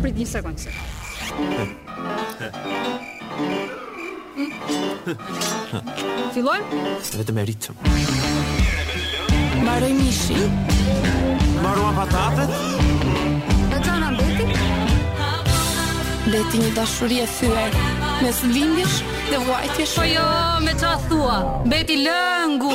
Prit një sekundë. Fillojmë? Vetëm me ritëm. Mbaroi mishi. Mbaroi patatet. Ça na mbeti? Mbeti një dashuri e thyer. Mes dhimbjesh dhe vuajtjesh. Po jo, me ça thua. Mbeti lëngu.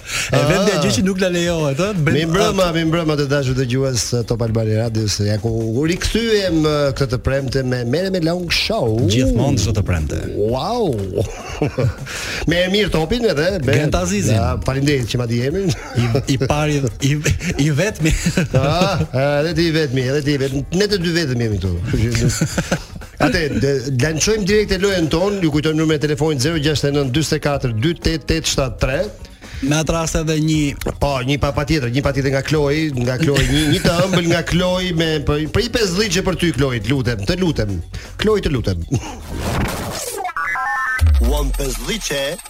E ah. vetmja gjë që nuk na lejohet, ëh, të bëjmë. Mirëmbrëma, mirëmbrëma të dashur dëgjues të Top Albania Radio se ja ku u rikthyem këtë të premte me Merre me Long Show. Gjithmonë çdo të premte. Wow. me Ermir Topin edhe me Gent Hazizin. Ja, faleminderit që ma di emrin. I, i pari i i vetmi. Ah, edhe ti i vetmi, edhe ti i vetmi. Ne të dy vetëm jemi këtu. Atë lançojmë direkt lojën tonë, ju kujtojmë numrin e telefonit 069 44 28873. Me atë rast edhe një po, një pa patjetër, një patjetër nga Kloi, nga Kloi, një një të ëmbël nga Kloi me për për një pesdhiçe për ty Kloi, të lutem, të lutem. Kloi të lutem. One pesdhiçe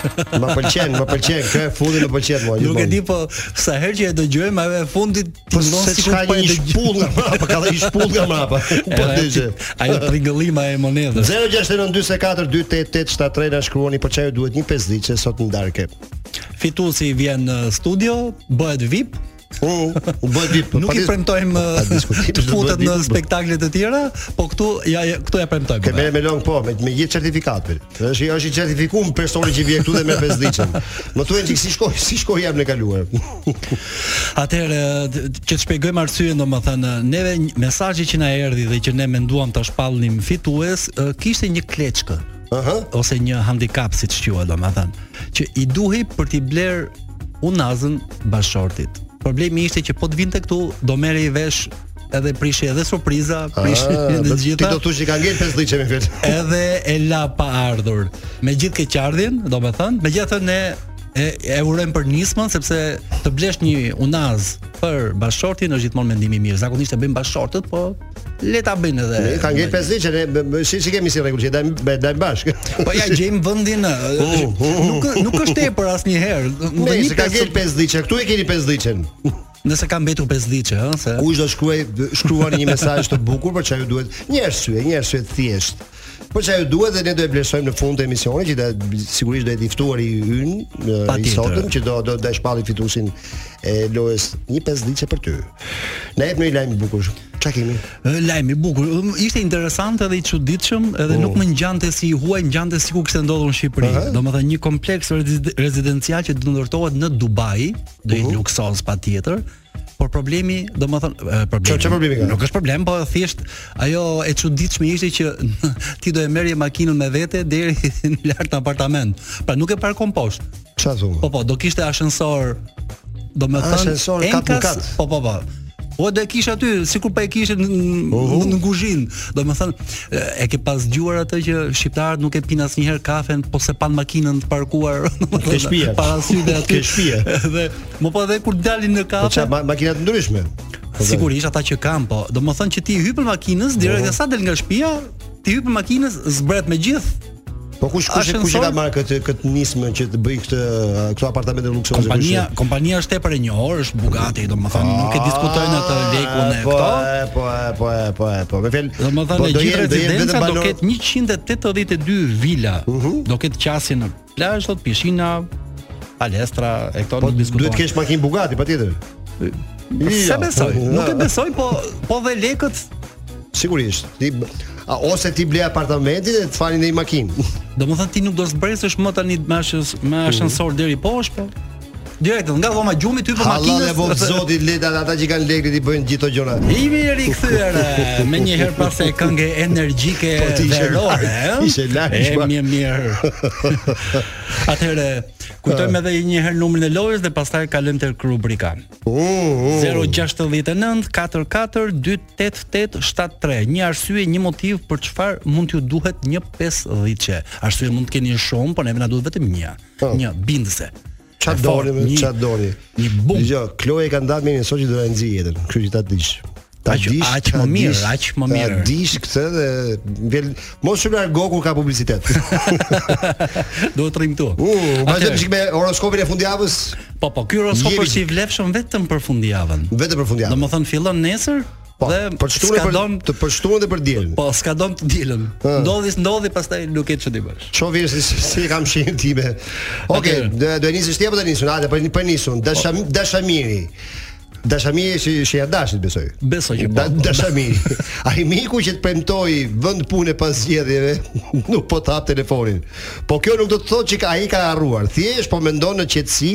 Më pëlqen, më pëlqen, kjo e fundit më pëlqen mua. Nuk e di po sa herë që e dëgjojmë ajo e fundit ti po mos sikur po e dëgjoj. Shpullë nga mbrapa, ka dhënë shpullë nga mbrapa. Po dëgjoj. Ajo tringëllima e monedhës. 0692428873 na shkruani për ça ju duhet një pesdhiçe sot në darkë. Fituesi vjen në studio, bëhet VIP, Unë u bë vip. Po nuk i premtojmë të futet në spektakle të tjera, po këtu ja këtu ia premtojmë. Ke Merre me Long po, me me gjithë certifikatën. Është është i certifikuar personi që vjen këtu dhe me pesdhiçen. Më thuaj çik si shkoi, si shkoi javën e kaluar. Atëherë që të shpjegojmë arsyen domethënë, neve mesazhi që na erdhi dhe që ne menduam ta shpallnim fitues, kishte një kleçkë. Aha. ose një handikap si të thuash domethënë, që i duhej për t'i bler unazën bashkëshortit. Problemi ishte që po të vinte këtu, do merrej vesh edhe prishej edhe surpriza, prishej Ah, të gjitha. Ti do të thuash që ka ngel pesdhiçe me fjalë. Edhe e la pa ardhur. Me gjithë keqardhjen, domethënë, megjithatë ne e, e urojmë për nismën sepse të blesh një unazë për bashkëshortin është gjithmonë mendim i mirë. Zakonisht e bëjnë bashkëshortët, po Le ta bëjnë edhe. Në ka ngel pesdhiçe ne si si kemi si rregull që ndajm ndajm bashk. Po ia gjejm vendin nuk nuk është tepër asnjëherë. Nëse ka ngel pesdhiçe, këtu e keni pesdhiçen. Nëse ka mbetur pesdhiçe, ëh, se kush do shkruaj shkruani një mesazh të bukur për ça ju duhet. Një arsye, një arsye të thjeshtë. Për ça ju duhet dhe ne do e vlerësojmë në fund të emisionit që da, sigurisht do jetë i ftuari ynë i sotëm që do do të shpalli fituesin e lojës një pesdhiçe për ty. Na jep një lajm i bukur. Çka kemi? Lajm i bukur. Ishte interesant edhe i çuditshëm, edhe oh. nuk më ngjante si i huaj, ngjante sikur kishte ndodhur në Shqipëri. Uh -huh. Domethënë një kompleks rezidencial që do ndërtohet në Dubai, do i uh -huh. luksoz patjetër. Por problemi, domethënë, problemi. Çfarë problemi ka? Nuk është problem, po thjesht ajo e çuditshme ishte që ti do e merrje makinën me vete deri lart në apartament. Pra nuk e parkon poshtë. Çfarë thua? Po po, do kishte ashensor. Domethënë, ashensor kat në kat. Po po po. Po do e kish aty, sikur pa po e kishin në, në kuzhinë. Domethënë, e ke pas dëgjuar atë që shqiptarët nuk e pinë asnjëherë kafen, po s'e panë makinën të parkuar. Ke shtëpia. Para syve aty. Ke shtëpia. Dhe Më po edhe kur dalin në kafe. Po çfarë ma, makina të ndryshme? Po, Sigurisht ata që kanë, po domethënë që t'i hypë makinës, direkt sa del nga shtëpia, t'i hypë makinës, zbret me gjithë, Po kush kush e kush e ka marrë këtë këtë nismë që të bëjë këtë këto apartamente luksoze kush? Kompania, kompania është tepër e njohur, është Bugatti, domethënë nuk e diskutojmë atë ah, lekun e po, këto. Po, po, po, po. Me një fjalë, domethënë po, gjithë rezidenca do ketë 182 vila. Mhm. Do ketë qasje në Plazh, do ketë pishina, palestra, e këto po, nuk diskutohen. Duhet të kesh makinë Bugatti patjetër. S'e besoj, po, nuk e po. besoj, po po dhe lekët sigurisht. Ti a, ose ti ble apartamentin e të falin një makinë. Domethënë ti nuk do të zbresësh më tani me me mhm. ashensor deri poshtë, po. Direkt nga dhoma e gjumit i hyp makinës. Hallall, e po o Zot, i lehtë ata që kanë lekë t'i bëjnë gjithë ato gjëra. Jemi rikthyer menjëherë pas, e këngë energjike po, verore. Ishe lart. Jam mirë mirë. Atëherë kujtojmë edhe një herë numrin e lojës dhe pastaj kalojmë te rubrika. 069 44 288 73. Një arsye, një motiv për çfarë mund t'ju duhet një 50-çe. Arsye mund të keni shumë, por ne na duhet vetëm një. Po. Një bindëse. Ça E doli, fortë, me, një- ça doli. Një bum. Dëgjo, Kloe ka ndarë mendjen sot që do ta nxi jetën, kështu që ta dish. Ta Aq- dish, aq ta më mirë, dish, aq më mirë. Ta dish këtë dhe vjen mos u largo kur ka publicitet. Duhet rrimë këtu. U, vazhdo Atëherë, të shkojmë me horoskopin e fundjavës, Po, po, ky horoskop Jemi- është i vlefshëm vetëm për fundjavën. vetëm për fundjavë. Domethënë fillon nesër Po, dhe për të shtunën po don, të për shtunën dhe për dielën. Po, s'ka, don të dielën. Ndodhi, ndodhi pastaj nuk është çudi bash. Ço vjen si si kam shihin time. Okej, okay, okay. do ta nisësh ti apo do ta nis unë? Hajde, po e nis unë. Dasha po. dashamiri. Dashamiri si si i ka dashi besoj. Besoj që po. Da, dashamiri. Ai miku që të premtoi vend pune pas zgjedhjeve, nuk po të hap telefonin. Po kjo nuk do të thotë që ai ka harruar. Thjesht po mendon në qetësi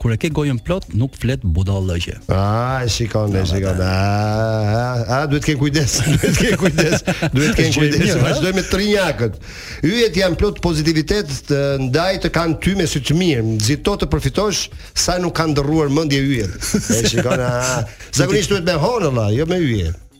Kur e ke gojën plot, nuk flet budallëqe. Ah, e shikon, e shikon. Ah, ah, duhet të kem kujdes, duhet të kem kujdes, duhet të kem kujdes. Vazhdoj me trinjakët. Yjet janë plot pozitivitet, ndaj të kanë ty me sy të mirë. Nxito të përfitosh sa nuk kanë ndërruar mendje yjet. E shikon. Ah, zakonisht duhet me hënë valla, jo me yje.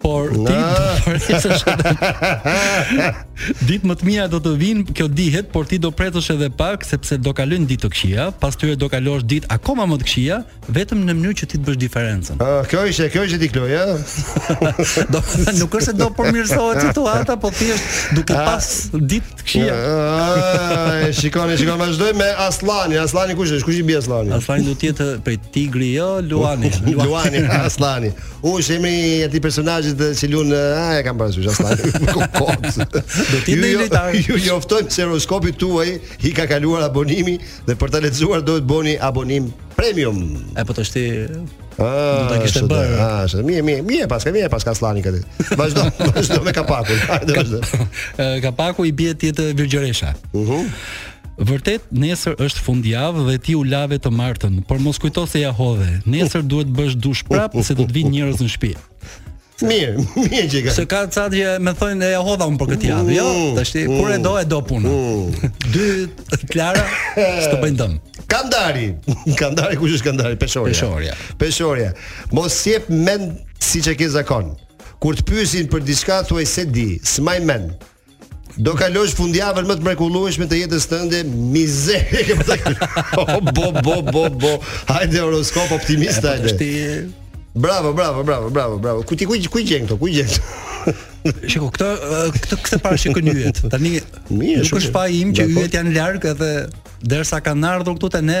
Por ti ditë më të mira do të vijnë, kjo dihet, por ti do presësh edhe pak sepse do kalojnë ditë të këqija, pas tyre do kalosh ditë akoma më të këqija, vetëm në mënyrë që ti të bësh diferencën. Ah, kjo ishte, kjo ishte ti Kloj, ëh. do nuk është se do përmirësohet situata, po thjesht duke ah. pas ditë të këqija. Ah, shikoni, shikoni, vazhdoj me Aslani. Aslani kush është? Kush i bie Aslani? Aslani do të jetë prej tigri, jo Luani. Luani, Aslani. Unë është emri i atij personazhit që luan, a e kam parasysh asaj. Kot. Do të jeni lojtar. Ju njoftojmë se horoskopit tuaj i ka kaluar abonimi dhe për ta lexuar duhet të bëni abonim premium. E po të shti Ah, do ta kishte bër. Ah, është mirë, mirë, mirë, paska mirë, paska Aslani këtë. Vazhdo, vazhdo me kapakun. Hajde, vazhdo. Kapaku i bie tjetër Virgjëresha. Mhm. Uh -huh. Vërtet, nesër është fundjavë dhe ti u lave të martën, por mos kujto se ja hodhe. Nesër duhet të bësh dush prap se do të vijnë njerëz në shtëpi. Mirë, mirë që ka. Se ka ca që më thonë e hodha un për këtë javë. Jo, mm, tash mm, kur e do e do puna. Mm. Dy të lara s'të bëjnë dëm. Kandari. Kandari kush është Kandari? Peshorja. Peshorja. Peshorja. Mos jep mend siç e ke zakon. Kur të pyesin për diçka thuaj s'e di, s'maj mend. Do kalosh fundjavën më të mrekullueshme të jetës tënde, mizere. bo bo bo bo. Hajde horoskop optimist hajde. Bravo, bravo, bravo, bravo, bravo. Ku ti ku ku gjen këto? Ku gjen? Shiko, këtë këtë këtë para shikon yjet. Tani mirë, nuk është faji im që yjet janë larg edhe derisa kanë ardhur këtu te ne,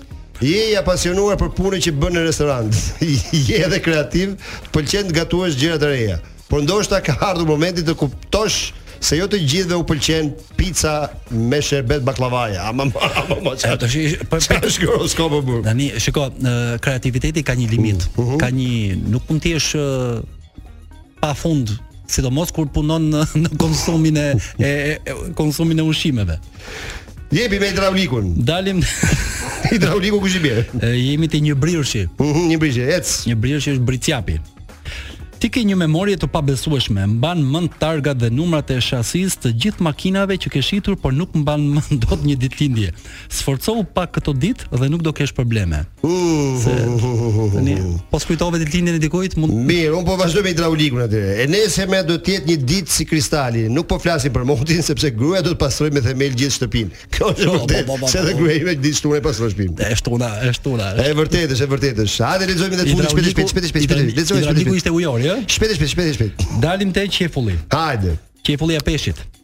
Je i apasionuar për punën që bën në restorant. Je edhe kreativ, të pëlqen të gatuash gjëra të reja. Por ndoshta ka ardhur momenti të kuptosh se jo të gjithëve u pëlqen pica me sherbet bakllavaje. Ama ma, ama ma. Çfarë të shish? Po çfarë shkruan horoskopi o burrë? Tani shiko, kreativiteti ka një limit. Mm, mm -hmm. Ka një nuk mund të jesh pa fund sidomos kur punon në, në konsumin e, e, e konsumin e ushqimeve. Jepi me hidraulikun. Dalim hidrauliku kush i bie? Jemi te njëbrirshi. Uh-huh, mhm, njëbrirshi, ec. Njëbrirshi është bricjapi. Ti ke një memorie të pabesueshme, mban mend targat dhe numrat e shasisë të gjithë makinave që ke shitur, por nuk mban mend dot një ditëlindje. Sforcohu pak këto ditë dhe nuk do kesh probleme. Se tani po s'kujtove ditëlindjen e dikujt mund Mirë, un po vazhdoj me hidraulikun aty. E nesërmja do të jetë një ditë si kristali. Nuk po flasim për motin sepse gruaja do të pastrojë me themel gjithë shtëpinë. Kjo është po, vërtet. Po, po, se edhe gruaja ime ditë shtunë pastron shtëpinë. Është shtuna, është shtuna. Është vërtet, është vërtet. Hajde lexojmë edhe fundin shpejt shpejt shpejt shpejt shpejt. Lexojmë shpejt. Ishte ujori, ë? Shpejt shpejt shpejt shpejt. Dalim te qefulli. Hajde. Qefulli është peshqit.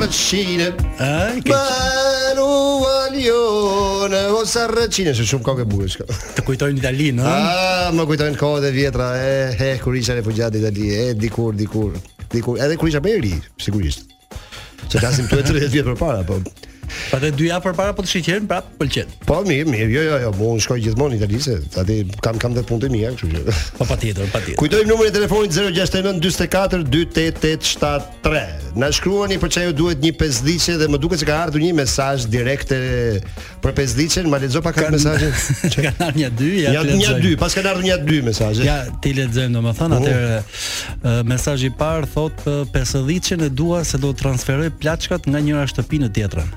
Rëqine Ai ke. Manu Valione o sa rëqine, është shumë kokë e bukur shko. Të kujtojnë Italinë, ëh. Ah, më kujtojnë kohët e vjetra, e he, kur isha refugjat në Itali, e dikur, dikur. Dikur, edhe kur isha më i ri, sigurisht. Se flasim thuaj 30 vjet përpara, po. Pa dhe dy javë përpara po të shikojmë prap pëlqen. Po mirë, mirë, jo, jo, jo, po unë shkoj gjithmonë në Itali se aty kam kam dhe punë të mia, kështu që. Po patjetër, patjetër. Kujtojmë numrin e telefonit 069 44 288 7 3. Na shkruani për ça ju duhet një pesëdhjeçe dhe më duket se ka ardhur një mesazh direkt për pesëdhjeçen, ma lexo pak atë mesazhin. Se kanë ardhur një dy, ja. Ja një dy, paskan ardhur një dy mesazhe. Ja, t'i lexojmë domethënë atë uh, mesazhi i parë thotë pesëdhjeçen e dua se do të transferoj plaçkat nga njëra shtëpi në tjetrën.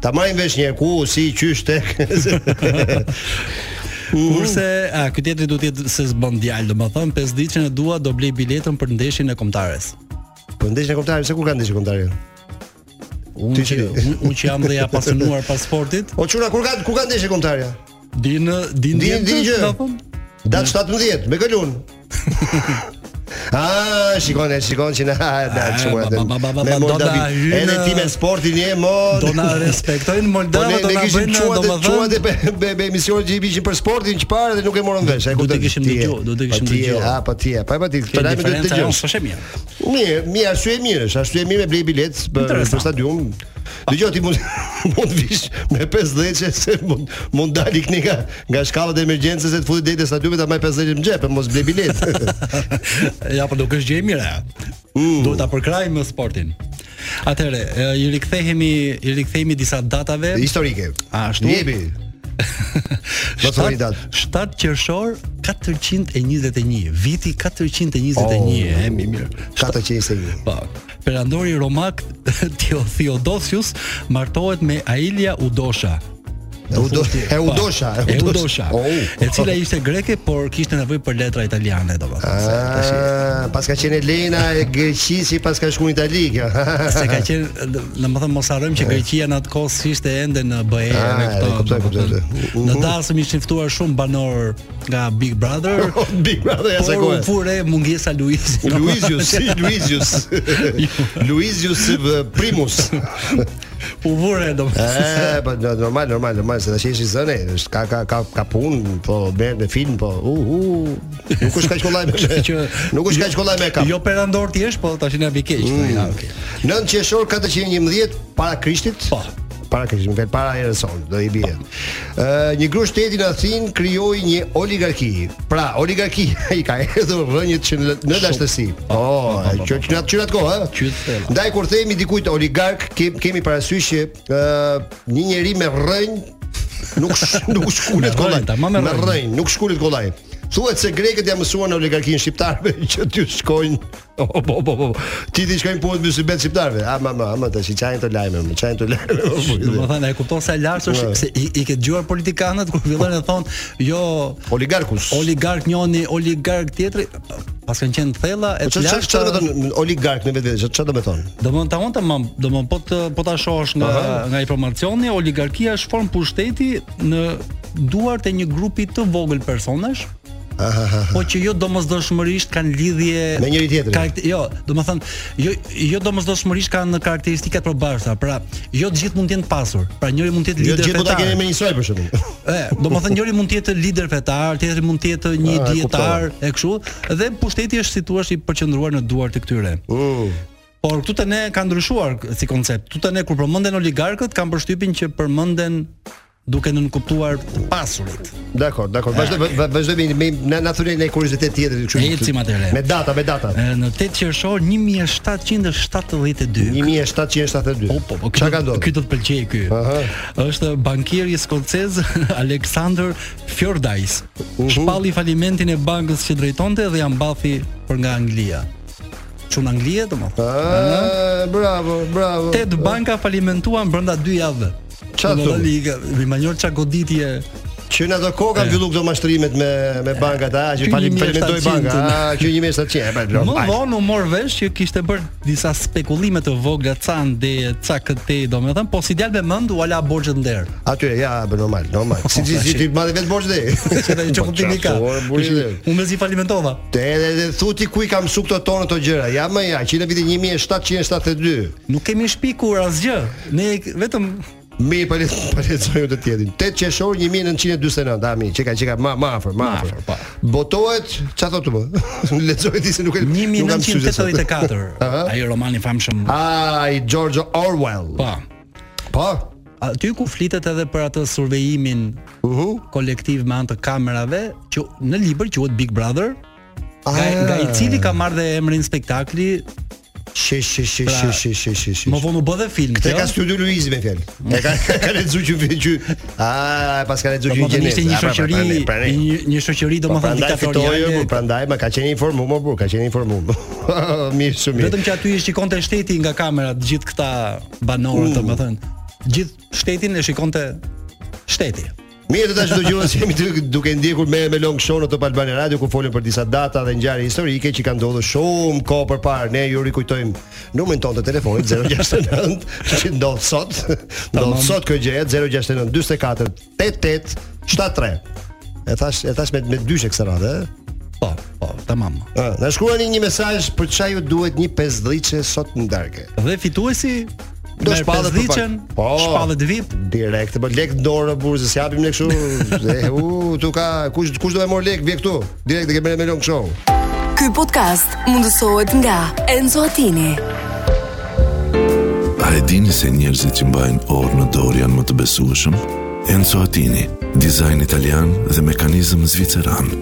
Ta marrin vesh si ku si qysh tek. Kurse, a ky tjetri do të jetë se s bën djalë, domethënë pesëdhjeçen e dua do blej biletën për ndeshjen e kombëtares. Për ndeshjen e kombëtares, se kur ka ndeshje kombëtare? Unë që, unë që jam dhe i apasionuar pas sportit. O çuna kur ka kur ka ndeshje kombëtare? Din din din din gjë. Datë 17 me kalun. Ah, shikon e shikon që na da çuat. Me Moldavinë. Edhe ti me sportin je mo. Do na respektojnë Moldavët, po do na bëjnë domethënë. Çuat e bëre emisionin që i bishin për sportin çfarë dhe nuk e morën vesh. Do të kishim dëgju, do të kishim dëgju. Ah, po ti, po po ti. Të lajmë të dëgjosh. Është mirë. Mirë, mirë, ashtu e mirë, ashtu e mirë me blej bilet për stadium. Dëgjo ti mund mund vish me pesëdhjeçe se mund mund dalë kënga nga nga shkallët e emergjencës se të futi dajë sa dy veta mbaj pesëdhjeçen në xhep, mos ble biletë. ja po nuk është gjë e mirë. Mm. Duhet ta përkrajmë sportin. Atëre, i rikthehemi i rikthehemi disa datave historike. Ashtu. Jepi. 7, 7 qershor 421, viti 421, oh, e mirë. 421. Po. Perandori Romak Theo Theodosius martohet me Aelia Udosha. Udosha, e Udosha, e Udosha. Oh. E cila ishte greke, por kishte nevojë për letra italiane, domethënë. Ah, paska qenë Elena e Greqisë, paska shkuar në Itali kjo. Se ka qenë, domethënë mos harrojmë që Greqia në atë kohë s'ishte ende në BE, ah, në këto. Në dasëm ishin ftuar shumë banorë nga Big Brother. Oh, Big Brother ja se ku. Por u vu re mungesa Luiz. Luizius, si Luizius. Luizius Primus. U vu re do. Eh, po normal, normal, normal, se tashi është i zënë, është ka ka ka ka punë, po bën një film, po u u. Nuk është kaq kollaj me që nuk është kaq kollaj me kap. Jo perandor të jesh, po tash na bikej. Mm. Ja, okay. 9 qershor 411 para Krishtit. Po. para krizës, më fal para erës sonë, do i bie. Ë një grusht shteti në Athinë krijoi një oligarki. Pra, oligarkia i ka hedhur rrënjët që në, në lashtësi. Oh, që që në atë në atë kohë, ha. Ndaj kur themi dikujt oligark, kemi, kemi parasysh që ë një njeri me rrënjë nuk nuk shkulet kollaj. Me rrënjë, nuk shkulet kollaj. Thuhet se grekët ia mësuan oligarkinë shqiptarëve që ty shkojnë Po po po. po. Ti di ç'ka i mbahet mësuesve të shqiptarëve. A ma ma, ma tashi çajnë këto lajme, më çajnë këto lajme. Domethënë, e kupton sa lart është se i, i ke dëgjuar politikanët kur fillojnë të thonë, jo oligark ky. Oligark njëri, oligark tjetri, paskan qenë thellë e te lart. Çfarë do të thotë oligark në vetvete, çfarë do të thotë? Do të thotë të mam, do të po të po ta shohësh nga nga informacioni, oligarkia është formë pushteti në duart e një grupi të vogël personash, Po që jo domosdoshmërisht kanë lidhje me njëri tjetrin. Karakt... Jo, domethënë jo jo domosdoshmërisht kanë karakteristika të përbashkëta. Pra, jo të gjithë mund të jenë të pasur. Pra, njëri mund të jetë jo lider fetar. Jo të gjithë mund t'i kemi me një soj për shembull. Ë, domethënë njëri mund të jetë lider fetar, tjetri mund të jetë një ah, dijetar e kështu, dhe pushteti është si thua i përqendruar në duart e këtyre. Uh. Por këtu te ne ka ndryshuar si koncept. Këtu te ne kur përmenden oligarkët kam përshtypjen që përmenden duke nënkuptuar të pasurit. Dakor, dakor. Vazhdojmë, eh. vazhdojmë me na na thoni një kuriozitet tjetër kështu. Ecim atëherë. Me data, me data. Eh, në 8 qershor 1772. 1772. Po, po, po. Ça ka ndodhur? Ky do të pëlqejë ky. Aha. Është bankieri skocez Alexander Fordyce. Mhm. Shpalli falimentimin e bankës që drejtonte dhe ia mbathi për nga Anglia Çu në Angli domosdo. Ah, bravo, bravo. Tetë banka falimentuan brenda 2 javëve. Çfarë Në thua? ligë, mi ma njërë ça goditje e Që në ato kohë kanë filluar këto mashtrimet me me bankat, a që Ky falim 1700 falimentoi banka, të- a që 1700, e pa e blok. Më hajde. vonë u mor vesh që kishte bërë disa spekulime të vogla ca andej, ca këtej, domethënë, po si djalë me mend ua la borxhet në derë. Atyre ja, bë normal, normal. Si si si ti madhe vetë borxh dhe. Që dhe që kuptimi ka. Çfarë thua, burri, dhe? Unë mezi falimentova. Te edhe edhe thu ti ku i kam mësu këto tonë këto gjëra. Ja më ja, që në vitin 1772. Nuk kemi shpikur asgjë. Ne vetëm i pale, pa lexojmë dhe tjetrin 8 qershor 1949 Ami, çka çka më, më afër, më afër po. Botohet, ça thotë më? Lexoje ti se nuk e 1984 Ai romani i famshëm Ai, George Orwell Pa po. Pa po. Aty ku flitet edhe për atë survejimin uh -huh. kolektiv me anë të kamerave që në libër quhet Big Brother, nga, nga i cili ka marrë dhe emrin spektakli Shi shi shi pra, shi shi shi shi shi. Më vonë u bë dhe film. Këtë ka studiu Luizi me fjalë. E ka ka lexuar që vjen që a pas ka lexuar që gjeni. Ishte një pra, pra, shoqëri, pra, një një shoqëri domethënë diktatoriale. Po prandaj më ka qenë informuar më burr, ka qenë informuar. Mirë shumë. Vetëm që aty i shikonte shteti nga kamerat gjithë këta banorë domethënë. Gjithë shtetin e shikonte shteti. Mirë të dashur dëgjues jemi duke ndjekur Merre me Lëng show në Top Albania Radio ku folëm për disa data dhe ngjarje historike që kanë ndodhur shumë kohë përpara. Ne ju rikujtojmë numrin tonë të telefonit 069 që ndodh sot. Ndodh sot kjo gjë 069 44 88 73. E thash e thash me me dyshe këtë radhë, ë? Po, po, tamam. Ë, Na shkruani një mesazh për çfarë ju duhet një pesëdhjetshe sot në darkë. Dhe fituesi Do shpallet për pak. Po, shpallet vip. Direkt, po lek në dorë burrë, se s'japim ne kështu. U, tu ka, kush kush do të marr lek, vje këtu. Direkt te Merre me Lëng show. Ky podcast mundësohet nga Enzo Attini. A e dini se njerëzit që mbajnë orë në dorë janë më të besueshëm? Enzo Attini, dizajn italian dhe mekanizëm zviceran.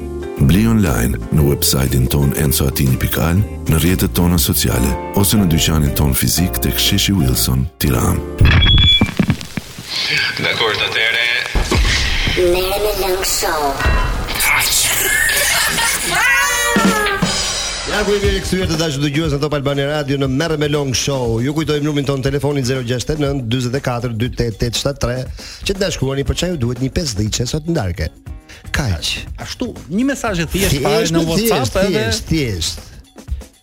Bli online në website-in tonë enzoattini.al në rrjetet tona sociale ose në dyqanin tonë fizik tek Sheshi Wilson, Tiranë. Dakor, atëre. Merre me Lëng show. Ja ku jemi rikthyer të dashur dëgjues në Top Albania Radio në Merre me Lëng Show. Ju kujtojmë numrin tonë të telefonit 069 44 28873 që të na shkruani për çfarë ju duhet një pesëdhjetshe sot në darkë. Kaq. Ashtu, një mesazh i thjeshtë fare në WhatsApp edhe thjesht, thjesht.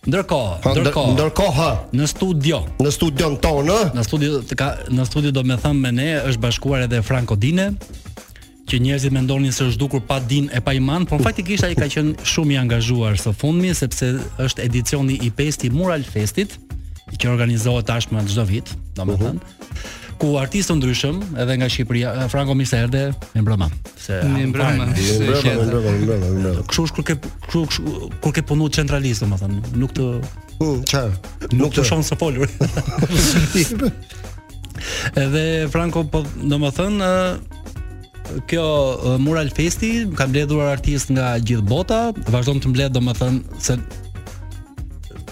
Ndërkohë, po, ndërkohë. Ndërkohë në studio. Në studion tonë, në studio të ka në studio domethënë me ne është bashkuar edhe Franko Dine që njerëzit mendonin se është zhdukur pa din e pa iman, por faktikisht ai ka qenë shumë i angazhuar së fundmi sepse është edicioni i 5 i Mural Festit, që organizohet tashmë çdo vit, domethënë. Uh -huh. ku artistë të ndryshëm edhe nga Shqipëria, eh, Franko mirë se erdhe, mirëmbrëma. Se mirëmbrëma, mirëmbrëma, mirëmbrëma, mirëmbrëma. Kështu është kur ke kështu kur ke punu centralist, domethënë, nuk të mm, çfarë? Nuk, nuk pushon së foluri. edhe Franko po domethënë eh, kjo eh, Mural Festi ka mbledhur artistë nga gjithë bota, vazhdon të mbledh domethënë se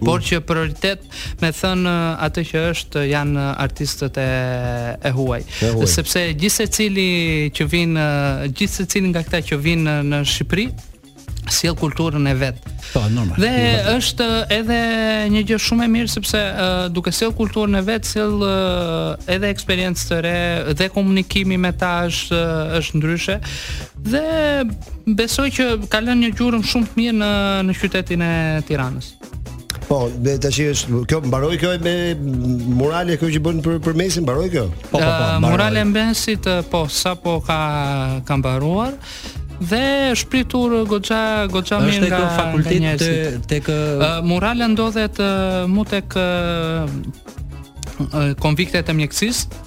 por që prioritet me thënë atë që është janë artistët e e huaj. E huaj. Sepse gjithsecili që vijnë gjithsecili nga këta që vijnë në Shqipëri sjell kulturën e vet. Po, normal. Dhe normal. është edhe një gjë shumë e mirë sepse uh, duke sjell kulturën e vet, sjell uh, edhe eksperiencë të re dhe komunikimi me ta është uh, është ndryshe. Dhe besoj që ka lënë një gjurmë shumë të mirë në në qytetin e Tiranës. Po, dhe tash është kjo mbaroi kjo me murale kjo që bën për për Mesin mbaroi kjo. Po, po, po. Uh, murale e Mesit po sapo ka ka mbaruar dhe është pritur goxha goxha mirë nga tek fakulteti tek uh, murale ndodhet uh, mu tek uh, konviktet e mjekësisë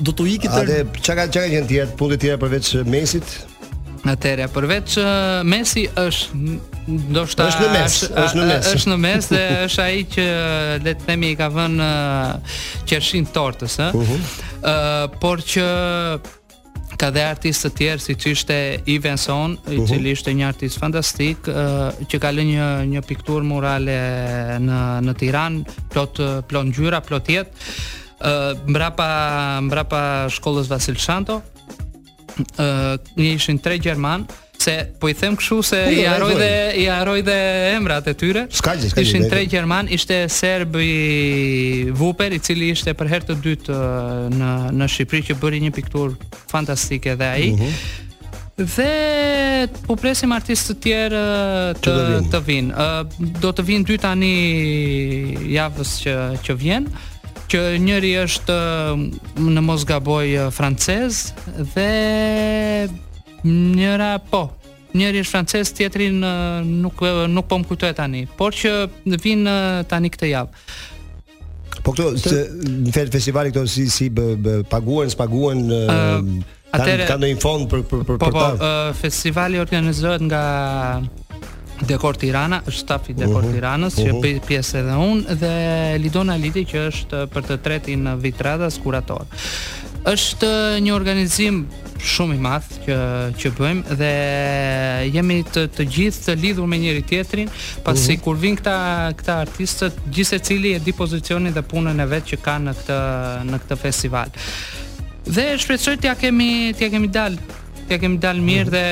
do t'u ikit tërë. Atë çka ka çka kanë tjerë, punët e tjera përveç Mesit. Atëherë përveç Mesi është ndoshta është në mes, është në mes. Është në mes dhe është ai që le të themi i ka vënë qershinë tortës, ë. Uh -huh. uh, por që ka dhe artistë të tjerë siç ishte Ivenson, i mhm. cili ishte një artist fantastik, uh, që ka lënë një një pikturë murale në në Tiranë, plot plot ngjyra, plot jetë. Uh, mbrapa mbrapa shkollës Vasil Shanto, uh, ishin tre gjermanë, se po i them kështu se i harroj dhe i harroj dhe emrat e tyre. S'ka gjë, s'ka gjë. Ishin tre gjermanë, ishte serbi Vuper, i cili ishte për herë të dytë në në Shqipëri që bëri një pikturë fantastike dhe ai. Mhm. Dhe po presim artistë të tjerë të të vijnë. Ë do të vijnë dy tani javës që që vjen. Që njëri është në mos gaboj francez dhe njëra po, njëri është francez, tjetri në, nuk nuk po më kujtoj tani, por që vijnë tani këtë javë. Po këto se në festivali këto si si bë, bë, paguhen, s'paguhen uh, Atëre ka ndonjë fond për për për po, po, ta. Po, festivali organizohet nga Dekor Tirana, është stafi i Dekor mhm, Tiranës që mhm. bëj pjesë edhe unë dhe Helidon Haliti që është për të tretin vit radhazi kurator. Është një organizim shumë i madh që që bëjmë dhe jemi të të gjithë të lidhur me njëri-tjetrin, pasi mm -hmm. kur vijnë këta këta artistët, gjithsecili e di pozicionin dhe punën e vet që kanë në këtë në këtë festival. Dhe shpresoj t'ja kemi t'ja kemi dal t'ja kemi dal mirë dhe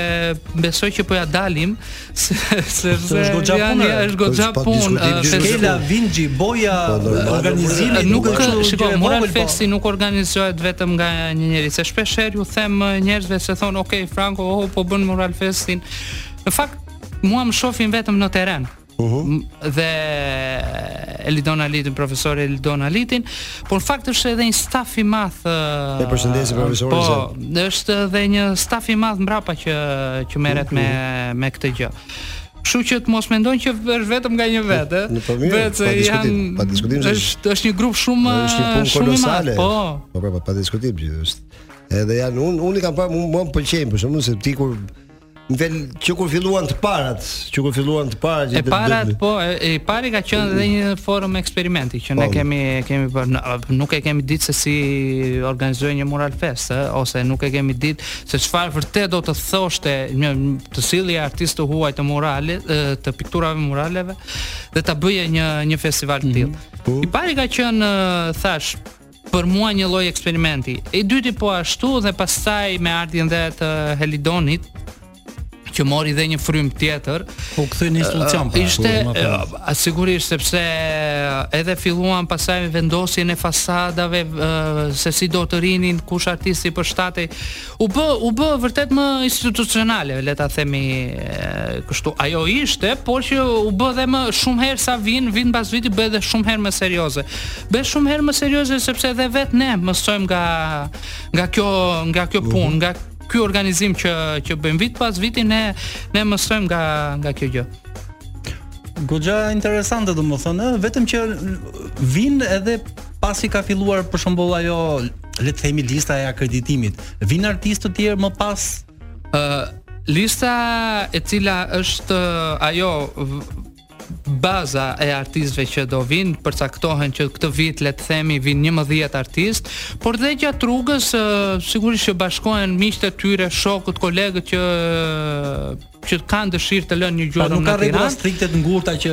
besoj që po ja dalim se se është goxha punë është goxha punë skela vinçi boja po, po, po, organizimi nuk është kështu shiko Mural Festi nuk organizohet vetëm nga një njeri se shpesh herë ju them njerëzve se thonë ok Franko oh po bën Mural Festin në fakt mua më shofin vetëm në terren Uh mhm. -huh. dhe Helidon Halitin, profesor Helidon Halitin, por në fakt është edhe një staf i madh. E përshëndesim profesorin. Po, është edhe një staf i madh mbrapa që që merret uh -huh. me me këtë gjë. Kështu që të mos mendojnë që është vetëm nga një vetë, ëh. Në përmjet, pa diskutim, janë, pa diskutim. Është është një grup shumë është një punë kolosale. Po. Po, po, pa diskutim, është. Edhe janë unë unë kam parë, mua më pëlqejnë, për shembull, se ti kur Nga që kur filluan të parat, që kur filluan të parat që e parat po e, e pari ka qenë edhe një forum eksperimenti që ne po. kemi kemi për nuk e kemi ditë se si organizohet një mural fest e, ose nuk e kemi ditë se çfarë vërtet do të thoshte një të sillje artistë të huaj të murale të pikturave muraleve dhe ta bëje një një festival të tillë. Mm -hmm. I pari ka qenë thash për mua një lloj eksperimenti. I dyti po ashtu dhe pastaj me ardhjen dhe të Helidonit që mori dhe një frymë tjetër, u kthye në institucion. Pra, ishte sigurisht sepse edhe filluan pastaj vendosjen e fasadave se si do të rrinin kush artisti përshtatej U bë, u bë vërtet më institucionale, le ta themi kështu. Ajo ishte, por që u bë dhe më shumë herë sa vjen, vit pas viti bëhet dhe shumë herë më serioze. Bëhet shumë herë më serioze sepse edhe vetë ne mësojmë nga nga kjo, nga kjo mhm. punë, nga ky organizim që që bëjmë vit pas viti ne ne mësojmë nga nga kjo gjë. Goxha interesante domethënë, vetëm që vijnë edhe pasi ka filluar për shembull ajo le të themi lista e akreditimit, vijnë artistë të tjerë më pas ë uh, lista e cila është uh, ajo baza e artistëve që do vijnë, përcaktohen që këtë vit le të themi vijnë 11 artistë, por dhe gjatë rrugës uh, sigurisht që bashkohen miqtë e tyre, shokët, kolegët që uh, që kanë dëshirë të lënë një gjurmë në Tiranë. Nuk ka rregulla strikte të ngurta që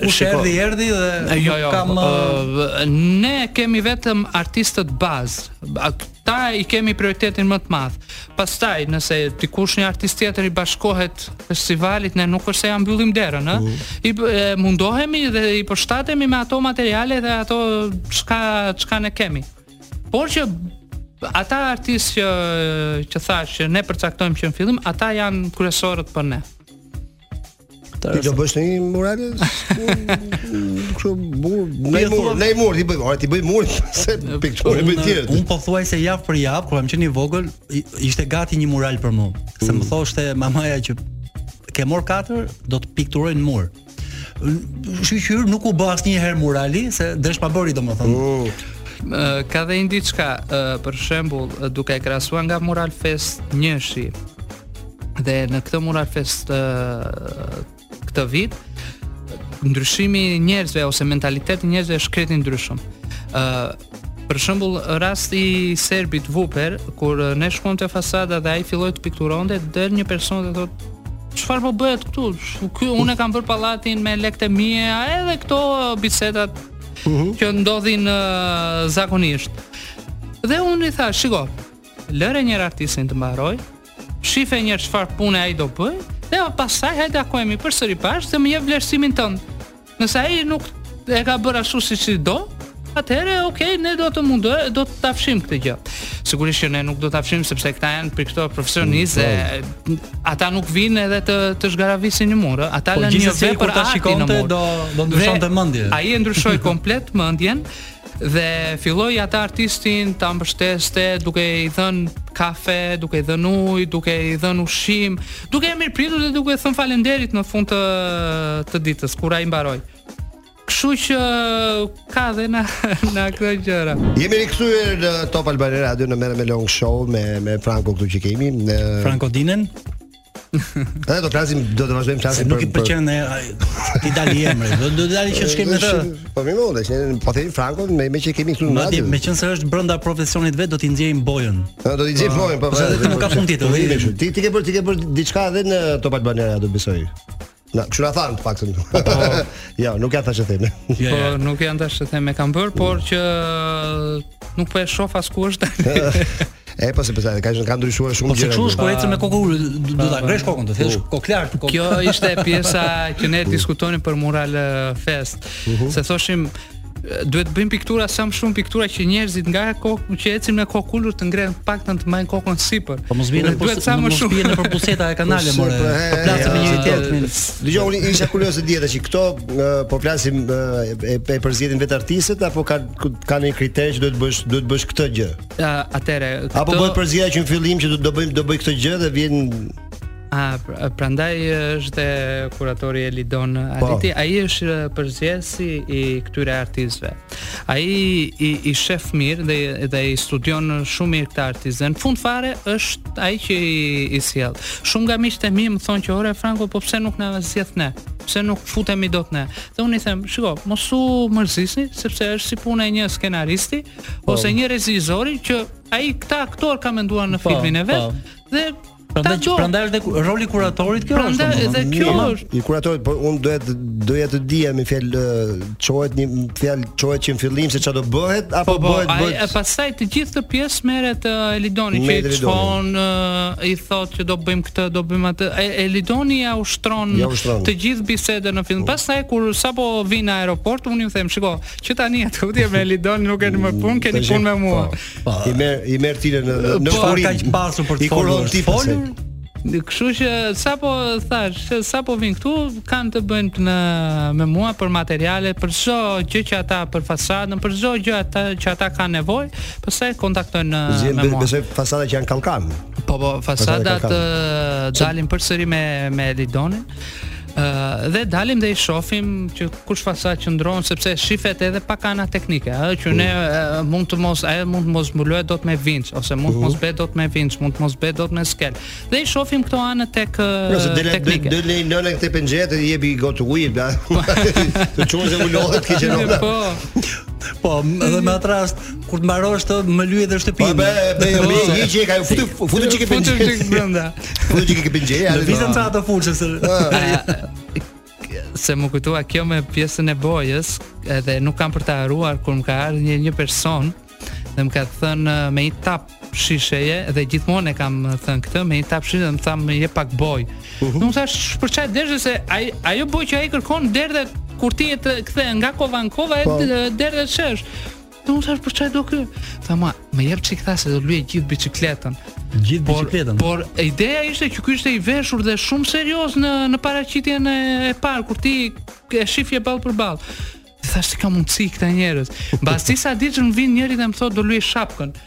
kush erdhi erdhi dhe jo, jo, kam uh, ne kemi vetëm artistët bazë. Ata i kemi prioritetin më të madh. Pastaj nëse dikush një artist tjetër i bashkohet festivalit ne nuk është se ia mbyllim derën, ë. Mm. I e, mundohemi dhe i përshtatemi me ato materiale dhe ato çka çka ne kemi. Por që ata artistë që që thash që ne përcaktojmë që në fillim, ata janë kryesorët për ne. Ti do bësh një mural? Kështu mur, ne mur, ne mur, ti bëj, ora ti bëj mur, se pik çon e bëj tjetër. Unë pothuajse javë për javë, kur kam qenë i vogël, ishte gati një mural për mua. Se më mm. thoshte mamaja që ke marrë katër, do të pikturoj në mur. Shqyr nuk u bë asnjëherë murali se desh ma bëri domethënë. Uh. Ka dhe një diçka, për shembull, duke e krahasuar nga Mural Fest 1-shi. Dhe në këtë Mural Fest këtë vit ndryshimi i njerëzve ose mentaliteti i njerëzve është krejt i ndryshëm. Ë uh, Për shembull, rasti i serbit Vuper, kur ne shkuam te fasada dhe ai filloi të pikturonte, del një person dhe thotë çfarë po bëhet këtu? Ky unë e kam bërë pallatin me lekë të mia, edhe këto bisedat uh mhm. -huh. që ndodhin uh, zakonisht. Dhe unë i thash, shiko, lëre njëherë artistin të mbarojë, Shife njëherë çfarë pune ai do bëj, dhe më pasaj hajde takohemi përsëri bashkë dhe më jep vlerësimin tënd. Nëse ai nuk e ka bërë ashtu siç e do, atëherë ok, ne do të mund, do të ta fshijmë këtë gjë. Sigurisht që ne nuk do ta fshijmë sepse këta janë për këto profesionistë dhe mm, ata nuk vijnë edhe të të zhgarravisin një mur, ata po, lënë një vepër për ta shikonte do do ndryshonte mendjen. Ai e ndryshoi komplet mendjen Dhe filloi atë artistin ta mbështeste duke i dhënë kafe, duke i dhënë ujë, duke i dhënë ushqim, duke e mirëpritur dhe duke thënë falenderit në fund të të ditës kur ai mbaroi. Kështu që ka dhe na na këto gjëra. Jemi rikthyer në Top Albania Radio në Merë Melon Show me me Franko këtu që kemi në Franko Dinen. Ne do flasim, do të vazhdojmë flasim. Nuk i pëlqen ne t'i dali emri. Do të dali që ç'ke me të. Po më vonë, që ne po themi Franko, me me që kemi këtu në radio. Meqenëse është brenda profesionit të vet, do t'i nxjerrim bojën. Do t'i nxjerrim po, bojën, po. Nuk ka fund tjetër. Ti ti ke bërë, ti ke bërë diçka edhe në Top Albania, do besoj. Na që na thanë të paktën. Po, jo, nuk janë tash të them. Jo, po jo. nuk janë tash të them e kam bërë, por që nuk po e shoh askush tani. E po sepse ka ka ndryshuar shumë gjëra. Po sikur po ecën me kokën do ta pra, ngresh kokën, të thësh po. kokëlart kokë. Kjo ishte pjesa që ne diskutonim për Mural Fest. Mhm. Se thoshim duhet të bëjmë piktura sa më shumë piktura që njerëzit nga kokë që ecin me kokë ulur të ngrenë të paktën të majnë kokën sipër. Po mos bien duhet sa më shumë nëpër puseta e kanale po, more. Po përplasemi me njëri-tjetrin. Dëgjo unë isha kurioz të dija që këto po flasim e e përzgjedhin vetë artistët apo ka ka një kriter që duhet të bësh duhet të bësh këtë gjë. Atëherë. Apo bëhet përzgjedhja që në fillim që do bëjmë do bëj këtë gjë dhe vjen A pra, prandaj është kuratori Elidon po. Aliti, ai është përzgjedhësi i këtyre artistëve. Ai i, i shef mirë dhe dhe i studion shumë mirë këta artistë. Në fund fare është ai që i, i sjell. Shumë nga miqtë e mi më thonë që ore Franko, po pse nuk na zgjedh ne? Pse nuk futemi dot ne? Dhe unë i them, shiko, mos u mërzisni sepse është si puna e një skenaristi po. ose një regjisori që ai këta aktorë ka menduar në po, filmin e vet. Po. Dhe Prandaj që prandaj është dhe roli kuratorit kjo është. Prandaj edhe kjo është. I kuratorit, por unë doja doja të dija me fjalë çohet një fjalë çohet që në fillim se çfarë do bëhet apo po, po, bëhet bëhet. Po, pastaj të gjithë këtë pjesë merret Elidoni që i çon i thotë që do bëjmë këtë, do bëjmë atë. Elidoni ia shtron të gjithë bisedën në fillim. Po. Pastaj kur sapo vijnë në aeroport, unë i them, shiko, që tani e tutje me Elidonin nuk keni më punë, keni punë me mua. Po. I merr i merr tire në në në kurim. Po, ka që pasur për të folur. I folur. Kështu që sapo thash, se sapo vin këtu, kanë të bëjnë në me mua për materiale, për çdo gjë që ata për fasadën, për çdo gjë ata që ata kanë nevojë, pastaj kontaktojnë me mua. Besoj fasada që janë kallkan. Po po, fasadat dalin përsëri me me Lidonin. Ëh, uh, dhe dalim dhe i shohim që kush fasadë qëndron sepse shifet edhe pak ana teknike, ëh, që ne mm. mund të mos ajo mund të mos mbulohet dot me vinç ose mund të mos mm. bëhet dot me vinç, mund të mos bëhet dot me skelë. Dhe i shohim këto anë tek Nëse dele, teknike. Nëse del nëna te penxheret i jep një gotë ujë, da. Të çon se ulohet kë qenon. Po. Po, edhe me atë rast kur të mbarosh të më lyesh edhe shtëpinë. Po, be, be, jo, be, një çikë, futi, futi çikë penxheret. Futi çikë penxheret. Në vizën sa të fuçës. se më kujtua kjo me pjesën e bojës edhe nuk kam për ta harruar kur më ka ardhë një, një person dhe më ka thënë me një tapë shisheje dhe gjithmonë e kam thënë këtë me një tapë shisheje dhe më tha më jep pak bojë uh -huh. unë thash për ça e do se aj, ajo bojë që ai kërkon derdhet kur ti e kthen nga kova në kova e po. derdhet në shesh Dhe unë thash për ça e do ky? Tha ma, më jep çik tha se do lyej gjithë biçikletën. Gjithë biçikletën. Por ideja ishte që ky ishte i veshur dhe shumë serioz në në paraqitjen e, e parë kur ti e shifje ballë për ballë. Thash si ka mundësi këta njerëz. Mbas disa ditësh më vin njëri dhe më thotë do lyej shapkën.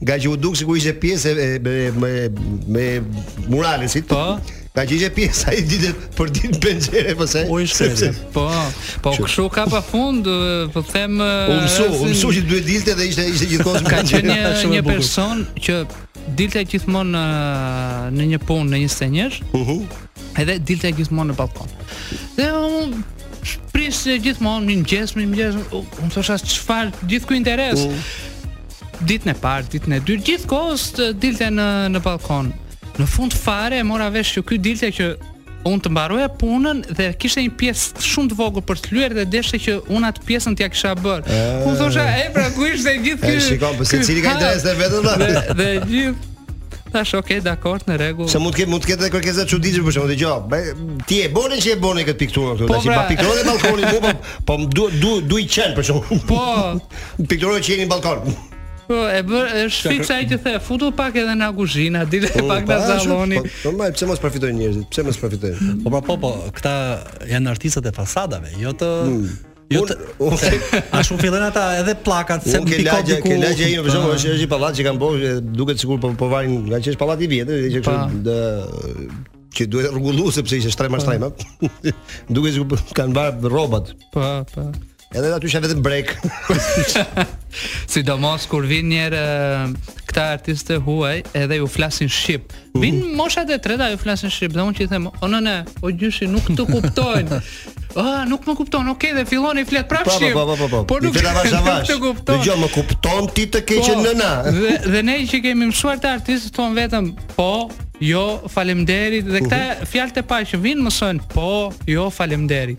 Nga që u duk sikur ishte pjesë e me me me murales. Po. Nga që ishte pjesë ai ditë për ditë në penxhere po se. Po. Po kshu ka pa fund, po them U mësu, u mësu që duhet dilte dhe ishte ishte gjithkohë ka qenë një, një person që dilte gjithmonë në, në një punë, në një senjësh. Uh -huh. Edhe dilte gjithmonë në ballkon. Dhe unë prisja gjithmonë, në mëngjes, në mëngjes, unë thosha çfarë gjithë ky interes. Uh -huh. Ditën e parë, ditën e dytë, gjithë kohës dilte në në ballkon. Në fund fare e mora vesh që ky dilte që unë të mbaroja punën dhe kishte një pjesë shumë të vogël për të lyer dhe deshte që unë atë pjesën t'ja kisha bërë. Unë thosha, "E pra ku ishte gjithë ky?" E shikon po secili ka interesin e vet dhe dhe gjithë Thash ok, dakor, në rregull. Se mund të ketë mund të ketë kërkesa të çuditshme për shembull të dëgjoj. Ju e boni që e boni këtë pikturë këtu, po, tash i pa pra. pikturën e ballkonit, po po, po du du du një qen për shembull. Po. Pikturoj qenin në ballkon. Po, e bën, është fiks ai që the, futu pak edhe në kuzhinë, dil e po, pak në salloni. Po, po, po, pse mos përfitojnë njerëzit? Pse mos përfitojnë? Po, po, po, po, këta janë artistët e fasadave, jo të hmm. Jo të A shumë fillojnë ata edhe plakat se pikon lagja, diku. Ke lagja një për shembull, është një pallat që kanë bërë, duket sikur po po vajnë nga që është pallati i vjetër, që kështu që duhet rregullu sepse ishte shtrema shtrema. Duket sikur kanë varë rrobat. Po, po. Edhe aty është vetëm break. Sidomos kur vijnë njëherë këta artistë të huaj edhe ju flasin shqip. Mhm. Vijnë mm -hmm. moshat e treta ju flasin shqip dhe unë që i them, "O nënë, o gjyshi nuk të kuptojnë." Ah, nuk më kupton. Okej, okay, dhe fillon i flet prapë shqip. Po, po, po, po. Por nuk flet avash avash. Dëgjo, më kupton ti të keqën po, nëna. Dhe dhe ne që kemi mësuar artistët thonë vetëm, "Po, jo, faleminderit." Dhe këta uh -huh. fjalët e para që vijnë mësojnë, "Po, jo, faleminderit."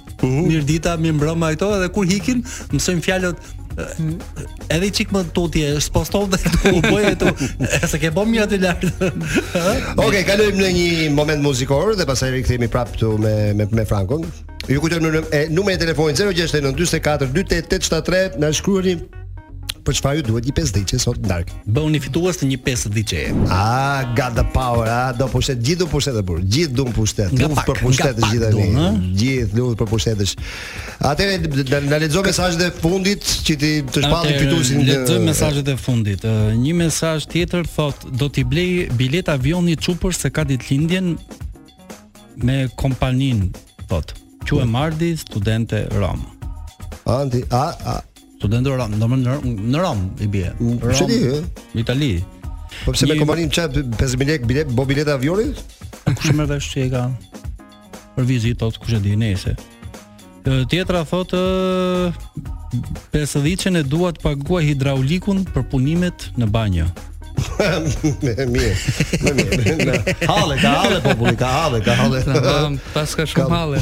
Uhu. Mirëdita, mirëmbrëma e këto edhe kur ikin, mësojnë fjalët edhe i çik më tutje, s'po i them dot këtu. Se ke bën mirë aty lart. Okej, kalojmë në një moment muzikor dhe pastaj rikthehemi prapë këtu me me me Frankon. Ju kujtoj numrin e numrin e telefonit 069 44 28873, na shkruani Për çfarë ju duhet një pesëdhjetëshe sot darkë? Bëhuni fitues të një pesëdhjetëshe. Ah, got the power, ah, do pushtet, gjithë do pushtet apo? Gjithë do pushtet. Nga pak, për pushtet të gjitha ne. Gjithë luftë për pushtet është. Atëherë na na lexo mesazhet e fundit që ti të shpallim fituesin. Le të mesazhet e fundit. Një mesazh tjetër thotë do t'i blej biletë avioni çupës se ka ditëlindjen me kompaninë thotë. Quhem Mardi, studente Romë. Andi, a, a, Studente në Romë, domethënë në Romë i bie. Romë, në Itali. Po pse me kompaninë çaj 5000 lekë biletë, bo bileta avioni? Kush merr vesh që e ka? Për vizitë thotë kush e di nëse. Tjetra thotë pesëdhjetëshen e dua të paguaj hidraulikun për punimet në banjë. Mirë, mirë, mirë. Halle, ka halle populli, ka halle, ka halle. Paska shumë halle.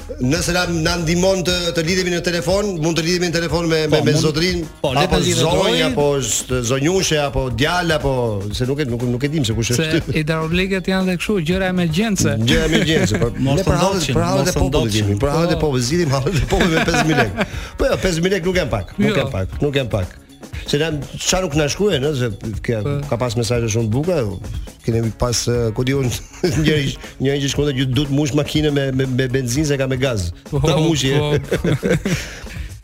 Nëse na na ndihmon të të lidhemi në telefon, mund të lidhemi në telefon me po, me, me zotërinë, po, apo zonjë apo zonjushe apo djalë apo se nuk e nuk nuk e dimë se kush është. Se hidraulikët janë dhe kështu, gjëra emergjence. Gjëra emergjence, po. Ne për hallet për hallet e popullit jemi, për hallet e po. popullit zgjidhim hallet e popullit me 5000 lekë. Po jo, 5000 lekë nuk janë pak, nuk jo. janë pak, nuk janë pak. Se na ça nuk na shkruajnë, ëh, se kjo po. ka pas mesazhe shumë të bukura. Kemi pas ku di unë një një që shkruan që duhet mush makinë me me, me benzinë se ka me gaz. Po, ta mbushi.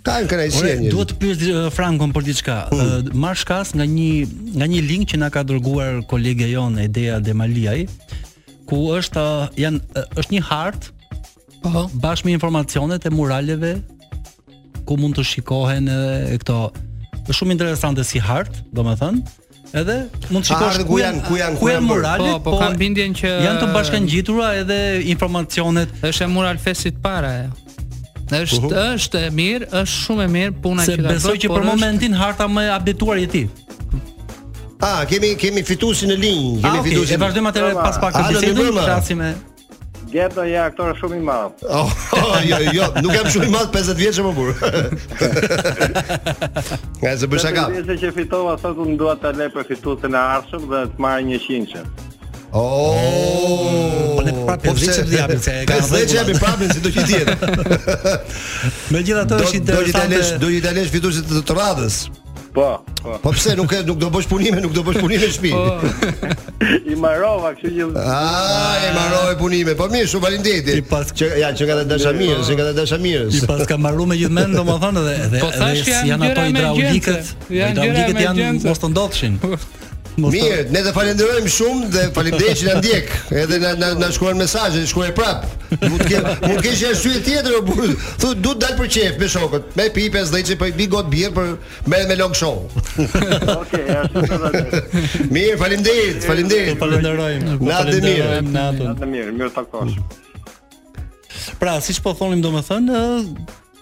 Ka në krajësia një. Duhet të pyes Frankon për diçka. Mm. Marr shkas nga një nga një link që na ka dërguar kolegja jonë Edea Demaliaj, ku është janë është një hartë Po, bashkë me informacionet e muraleve ku mund të shikohen edhe këto është shumë interesante si hartë, domethënë, edhe mund të shikosh ku janë ku janë ku janë muralet, po, po, po kam bindjen që janë të bashkangjitura edhe informacionet. Është e mural festit para ajo. Është uh -huh. është e mirë, është shumë e mirë puna që ka bërë. Besoj që për momentin është... harta më e apdejtuar e ti. Ah, kemi kemi fituesin në linjë, kemi ah, okay. fituesin. E vazhdojmë atë pas pak të bisedojmë, flasim me Genti je aktor shumë i madh. Oh, oh, jo, jo, nuk jam shumë i madh 50 vjeç mo burrë. Nga se bën shaka. Nëse që fitova sot unë dua ta lë për fituesin e ardhshëm dhe të marr 100. Oh, oh, po ne po prapë po pse të japim se ka dhënë. Pse jemi prapë si do të jetë. Megjithatë është interesante. Do t'ia lësh, do t'ia lësh fituesit të të radhës. Po, po. Po pse nuk e nuk do bësh punime, nuk do bësh punime në shtëpi. Po. I mbarova kështu që Ah, i mbarove punimet. Po mirë, shumë faleminderit. I pas që ja që nga dasha mirë, që nga dasha mirë. I pas ke marrë me gjithë mend, domethënë edhe edhe po, si janë ato hidraulikët. Hidraulikët janë mos të ndodhshin. Mirë, ne të falenderojmë shumë dhe faleminderit që na ndjek. Edhe na na, na shkruan mesazhe, shkruaj prapë. Mund të kem, mund të kesh arsye tjetër, o burrë. Thuj, du të dal për qejf me shokët. Me pipe, s'do që po pi një gotë birrë për me... me long show. Okej, ja, Mirë, faleminderit, faleminderit. Falenderojmë. Natën e mirë. Natën e mirë, mirë u takofshim. Pra, siç po thonim domethënë,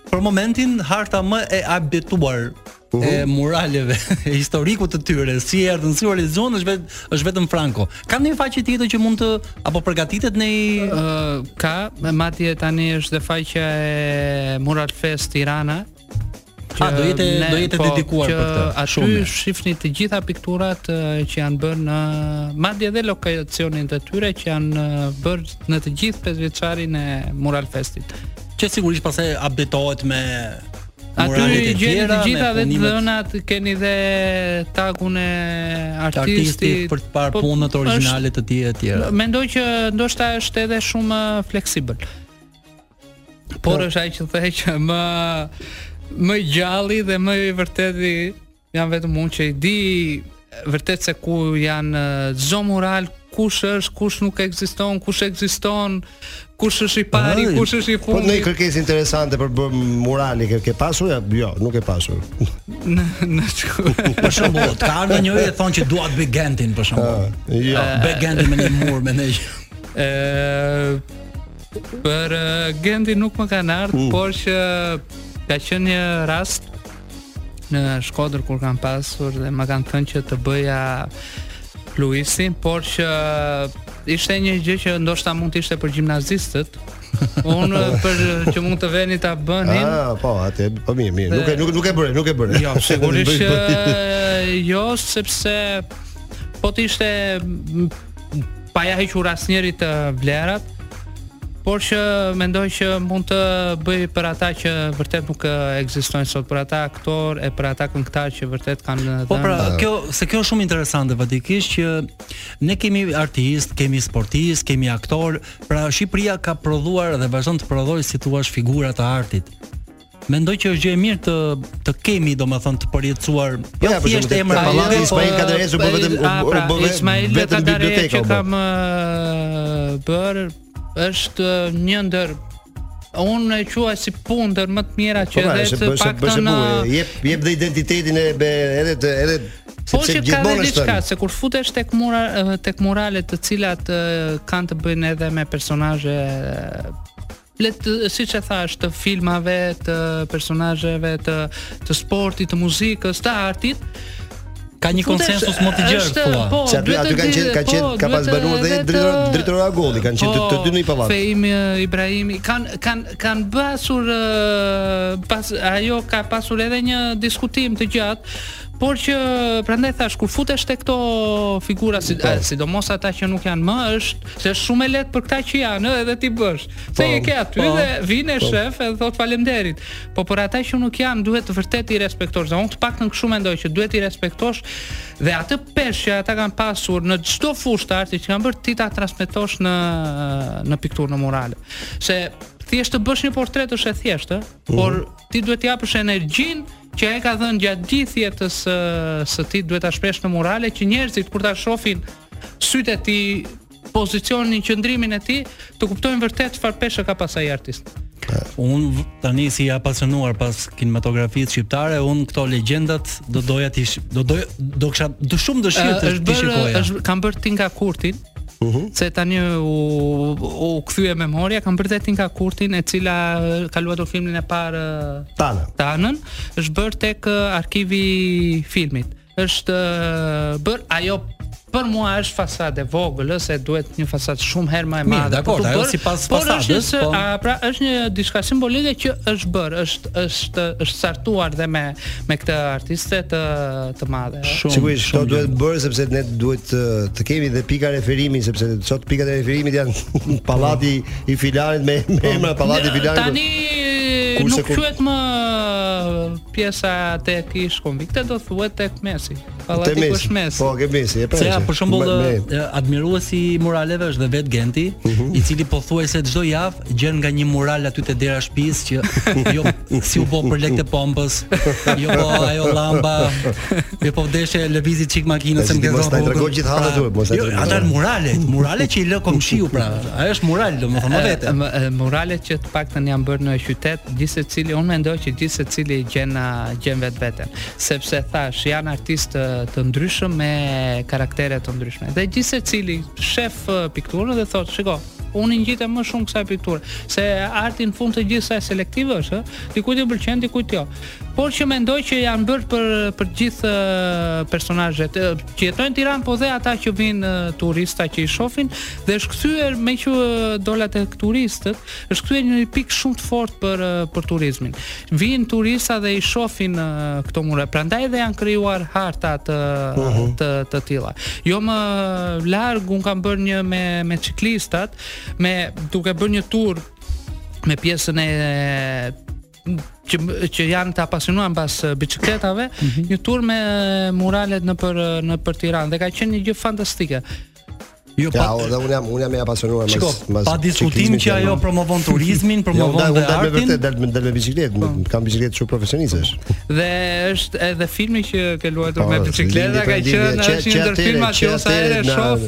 për momentin harta më e updateuar uh -huh. e mhm. muraleve e historikut të tyre, si erdhën si u realizuan është vetëm është vetëm Franco. Ka ndonjë faqe tjetër që mund të apo përgatitet në uh, ka, me madje tani është dhe faqja e Mural Fest Tirana. Që do jetë do jetë po, dedikuar për këtë. Aty shifni të gjitha pikturat që janë bërë në madje dhe lokacionin e tyre që janë bërë në të gjithë pesëvjeçarin e Mural Festit. Që sigurisht pastaj updatohet me Aty gjeni të gjitha dhe të dhënat keni dhe tagun e artistit për të parë po, punët origjinale të tij e të tjera. Mendoj që ndoshta është edhe shumë fleksibël. Por po. është ai që thotë që më i gjalli dhe më i vërteti Jam vetëm unë që i di vërtet se ku janë, çdo mural, kush është, kush nuk ekziston, kush ekziston, kush është i pari, aha, kush është i Po ndonjë fundit. kërkesë interesante për bë- murale ke, ke pasur? Ja, Jo, nuk ke pasur. Në në çku- Për shembull, të ka ardhur njëri e të thonë që dua të bëj Gentin për shembull. Jo. Bëj Gentin me një mur me një. Ë, për ë, Gentin nuk më kanë ardhur, por që ka qenë një rast në Shkodër kur kam pasur dhe më kanë thënë që të bëja Luizin, por që ishte një gjë që ndoshta mund të ishte për gjimnazistët. Unë për që mund të venin ta bënin. Ah, po, atë po mirë, mirë. Nuk e nuk nuk e bëre, nuk e bëre. Jo, sigurisht që jo, sepse po të ishte pa ja hequr asnjëri të vlerat, por që mendoj që mund të bëj për ata që vërtet nuk ekzistojnë sot, për ata aktor e për ata këngëtar që vërtet kanë dhënë. Po pra, kjo se kjo është shumë interesante fatikisht që ne kemi artist, kemi sportist, kemi aktor, pra Shqipëria ka prodhuar dhe vazhdon të prodhojë si thua figura të artit. Mendoj që është gjë e mirë të të kemi domethënë të përjetësuar po jo ja, thjesht emra të pallati Ismail po, Kadaresë po vetëm pra, u bë pra, Ismail Kadaresë që kam bër është një ndër unë e quaj si punë më të mira që po, pra, edhe të paktën jep jep dhe identitetin e be edhe të edhe Po që ka dhe diçka, se kur futesh tek mura tek murale të cilat kanë të bëjnë edhe me personazhe le të siç e thash të filmave, të personazheve, të të sportit, të muzikës, të artit, ka një konsensus më të gjerë thua. Po, që aty aty kanë qenë ka po, qenë ka pas banuar dhe Dritëro Dritëro Agolli, kanë qenë të po, dy në një pallat. Feim Ibrahimi kanë kanë kanë pasur pas ajo ka pasur edhe një diskutim të gjatë Por që prandaj thash kur futesh te këto figura si, po. sidomos ata që nuk janë më është Se është shumë e lehtë për këta që janë, ë, edhe t'i bësh. Se po, e ke aty po, dhe vjen po. shef edhe thot faleminderit. Po për ata që nuk janë, duhet vërtet t'i respektosh. Dhe unë të paktën kështu mendoj që duhet t'i respektosh dhe atë peshë që ata kanë pasur në çdo fushë të artit që kanë bërë ti ta transmetosh në në pikturë në murale. Se thjesht të bësh një portret është e thjeshtë, mm -hmm. por ti duhet të japësh energjinë që ai ka dhënë gjatë gjithë jetës së, së tij duhet ta shpresh në murale që njerëzit kur ta shohin sytë e tij, pozicionin, qëndrimin e tij, të kuptojnë vërtet çfarë peshe ka pas ai artist. Un tani si e apasionuar pas kinematografisë shqiptare, un këto legjendat do doja t'i do do do kisha do shumë dëshirë të t'i shikoja. Është kam bërë Tinka Kurtin. Uh mhm. -huh. Se tani u u kthye memoria, kam bërë Tinka Kurtin e cila ka luajtur filmin e parë Tanën. Tanën është bërë tek arkivi i filmit. është bër ajo për mua është fasadë e vogël, asaj i duhet një fasadë shumë herë më e madhe. Dakor, ajo sipas fasadës, po. A, pra është një diçka simbolike që është bër, është është është startuar dhe me me këtë artiste të të madhe. Sigurisht, do duhet bër sepse ne duhet të, të kemi dhe pika referimi sepse sot pikat e referimit janë po. pallati i filanit me me emra pallati i filanit. Tani nuk quhet më pjesa tek ish konviktet do thuhet tek Messi. Pallati ku është Messi. Po, ke Messi, e pra. Se ja për shembull admirues i muraleve është dhe vet Genti, mm -hmm. i cili pothuajse çdo javë gjen nga një mural aty te dera e shtëpisë që jo si u bë për lekët e pompës, jo po ajo llamba, Dhe po deshe lëvize çik makinën se më ke zënë. Mos ta trego gjithë hallet pra, tua, mos ta jo, trego. Ata murale, murale që i lë komshiu pra. Ai është mural domethënë vetë. Murale që të paktën janë bërë në qytet, gjithë secili unë mendoj që gjithë secili gjen gjen vetveten, sepse thash janë artistë të ndryshëm me karaktere të ndryshme. Dhe gjithë secili shef pikturën dhe thotë, shiko, unë ngjitem më shumë kësaj pikture, se arti në fund të ditës selektiv është, ë, dikujt i pëlqen, dikujt jo. Por që mendoj që janë bërë për për të gjithë personazhet që jetojnë në Tiranë, po dhe ata që vijnë turista që i shohin dhe është kthyer meqë dola te turistët, është kthyer në pikë shumë të fortë për për turizmin. Vijnë turista dhe i shohin këto mure. Prandaj dhe janë krijuar harta të uh mhm. -huh. të të tilla. Jo më larg un kam bërë një me me ciklistat, me duke bërë një tur me pjesën e që që janë të apasionuar mbas eh, biçikletave, mm -hmm. një tur me eh, muralet nëpër eh, nëpër Tiranë dhe ka qenë një gjë fantastike. Jo, pa, ja, dhe unë jam, unë jam e apasionuar mas, Shiko, mas, pa diskutim që ajo promovon turizmin, promovon jo, dhe artin. Jo, me vërtet, dal me, me biciklet, po. kam biciklet shumë profesioniste. Dhe është edhe filmi që ke luajtur po, me biciklet, ka qenë, është një ndër filmat që unë e shof.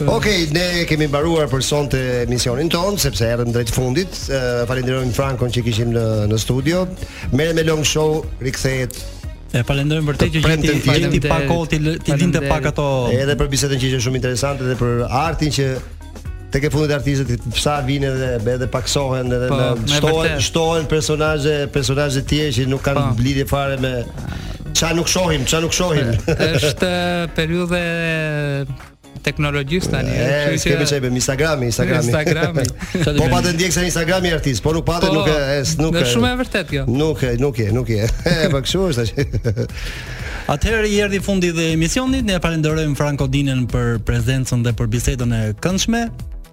Okej, okay, ne kemi mbaruar për sonte emisionin ton sepse erdhëm drejt fundit. Uh, Falenderojmë Frankon që kishim në në studio. Merë me long show, rikthehet E falenderojmë për këtë që gjeti gjeti pak kohë t'i t'i linte pak ato edhe për bisedën që ishte shumë interesante dhe për artin që tek e fundit artistët sa vinë edhe edhe paksohen edhe po, në shtohen shtohen personazhe personazhe të tjerë që nuk kanë po. lidhje fare me ça nuk shohim, ça nuk shohim. Është periudhë teknologjisë tani. Ëh, kemi çaj me Instagram, Instagram. Instagram. Po pate ndjekësa Instagrami artist, po nuk pate po, nuk e nuk e. Është shumë e vërtet kjo. Nuk e, nuk e, nuk e. E po kështu është tash. Atëherë i erdhi fundi dhe emisionit, ne falenderojmë Franko Dinen për prezencën dhe për bisedën e këndshme.